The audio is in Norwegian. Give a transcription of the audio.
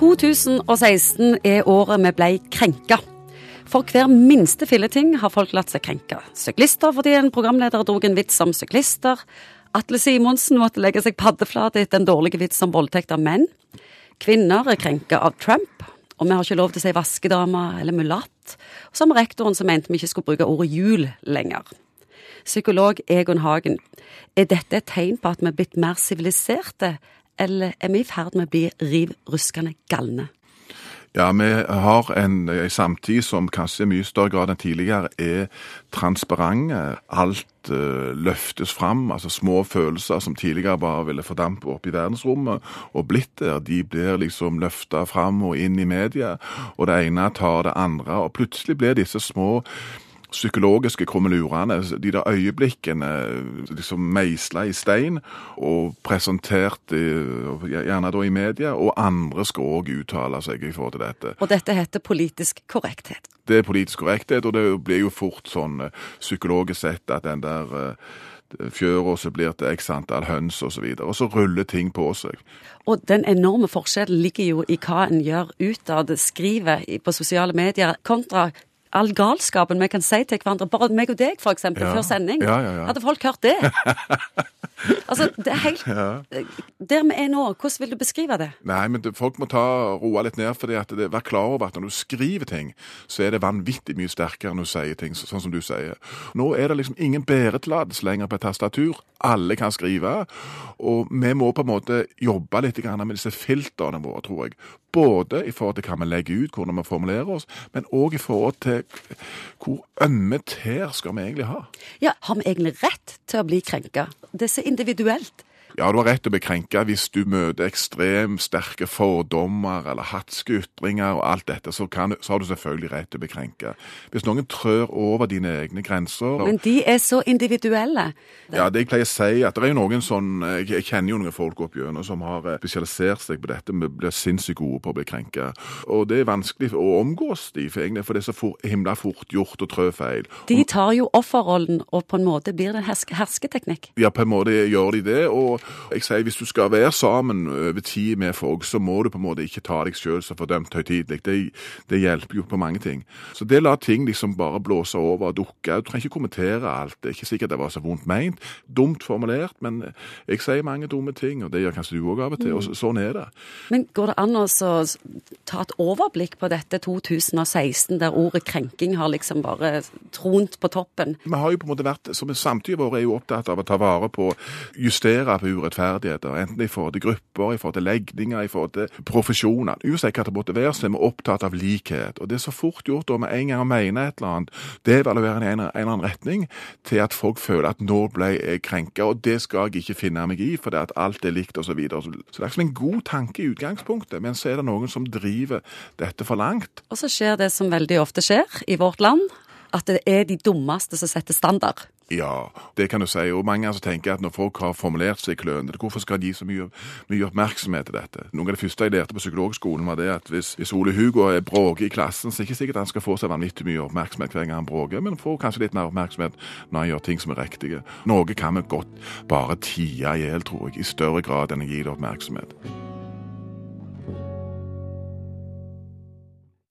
2016 er året vi ble krenka. For hver minste filleting har folk latt seg krenke. Syklister fordi en programleder dro en vits om syklister. Atle Simonsen måtte legge seg paddeflat etter en dårlig vits om voldtekt av menn. Kvinner er krenka av Trump. Og vi har ikke lov til å si vaskedame eller mulatt. Som rektoren som mente vi ikke skulle bruke ordet jul lenger. Psykolog Egon Hagen, er dette et tegn på at vi er blitt mer siviliserte, eller er vi i ferd med å bli riv ruskende galne? Ja, vi har en, en samtid som kanskje i mye større grad enn tidligere er transparente. Alt uh, løftes fram. altså Små følelser som tidligere bare ville fordampe opp i verdensrommet og blitt der, de blir liksom løfta fram og inn i media. Og det ene tar det andre. Og plutselig blir disse små psykologiske krumelurene, de der øyeblikkene liksom meisla i stein og presentert gjerne da i media, og andre skal òg uttale seg i forhold til dette. Og dette heter politisk korrekthet? Det er politisk korrekthet, og det blir jo fort sånn eh, psykologisk sett at den der eh, fjøra så blir til x antall høns osv. Og, så og så ruller ting på seg. Og den enorme forskjellen ligger jo i hva en gjør utad, skriver på sosiale medier, kontra all galskapen vi kan si til hverandre. Bare meg og deg, eksempel, ja. før sending. Ja, ja, Hadde folk hørt det? altså, det er helt Der vi er nå, hvordan vil du beskrive det? Nei, men det, folk må ta roe litt ned. for Vær klar over at når du skriver ting, så er det vanvittig mye sterkere enn du sier ting, sånn som du sier. Nå er det liksom ingen bæretillatelse lenger på et tastatur. Alle kan skrive. Og vi må på en måte jobbe litt med disse filtrene våre, tror jeg. Både i forhold til hva vi legger ut, hvordan vi formulerer oss, men òg i forhold til hvor ømme tær skal vi egentlig ha? Ja, Har vi egentlig rett til å bli krenka? Det er så individuelt. Ja, du har rett til å bli krenka hvis du møter ekstremt sterke fordommer eller hatske ytringer og alt dette, så, kan, så, har du selvfølgelig rett til å bli krenka. Hvis noen trør over dine egne grenser Men de er så individuelle. Ja, det jeg pleier å si, at det er jo noen sånn Jeg kjenner jo noen folk opp gjennom som har eh, spesialisert seg på dette, men blir sinnssykt gode på å bli krenka. Og det er vanskelig å omgås de, for, egentlig, for det er så for, himla fort gjort å trø feil. De tar jo offerrollen, og på en måte blir det en herske, hersketeknikk. Ja, på en måte gjør de det. og jeg sier hvis du skal være sammen over tid med folk, så må du på en måte ikke ta deg sjøl så fordømt høytidelig. Det, det, hjelper jo på mange ting. Så det lar ting liksom bare blåse over og dukke. Du trenger ikke kommentere alt. Det er ikke sikkert det var så vondt meint. Dumt formulert, men jeg sier mange dumme ting, og det gjør kanskje du òg av og til. Og så, sånn er det. Men går det an å ta et overblikk på dette 2016, der ordet krenking har liksom bare tront på toppen? Vi har jo på en måte vært, som samtidig vår er jo opptatt av å ta vare på, justere på urettferdigheter. Enten i forhold til grupper, i forhold til legninger, i forhold til profesjoner. Uansett hva det måtte være, så er vi opptatt av likhet. Og det er så fort gjort da med en gang å mene et eller annet, devaluere i en, en eller annen retning, til at folk føler at nå ble jeg krenka, og det skal jeg ikke finne meg i, for det at alt er likt, osv. Så, videre. så det er liksom en god tanke i utgangspunktet, men så er det noen som driver dette for langt. Og så skjer det som veldig ofte skjer i vårt land, at det er de dummeste som setter standard. Ja, det kan du si. Og mange altså tenker at når folk har formulert seg klønete, hvorfor skal de gi så mye, mye, oppmerksomhet til dette? Noe av det første jeg lærte på psykologskolen, var det at hvis, hvis Ole Hugo er bråker i klassen, så er det ikke sikkert han skal få seg vanvittig mye oppmerksomhet hver gang han bråker, men får kanskje litt mer oppmerksomhet når han gjør ting som er riktige. Noe kan vi godt bare tie i hjel, tror jeg, i større grad enn å gi det oppmerksomhet.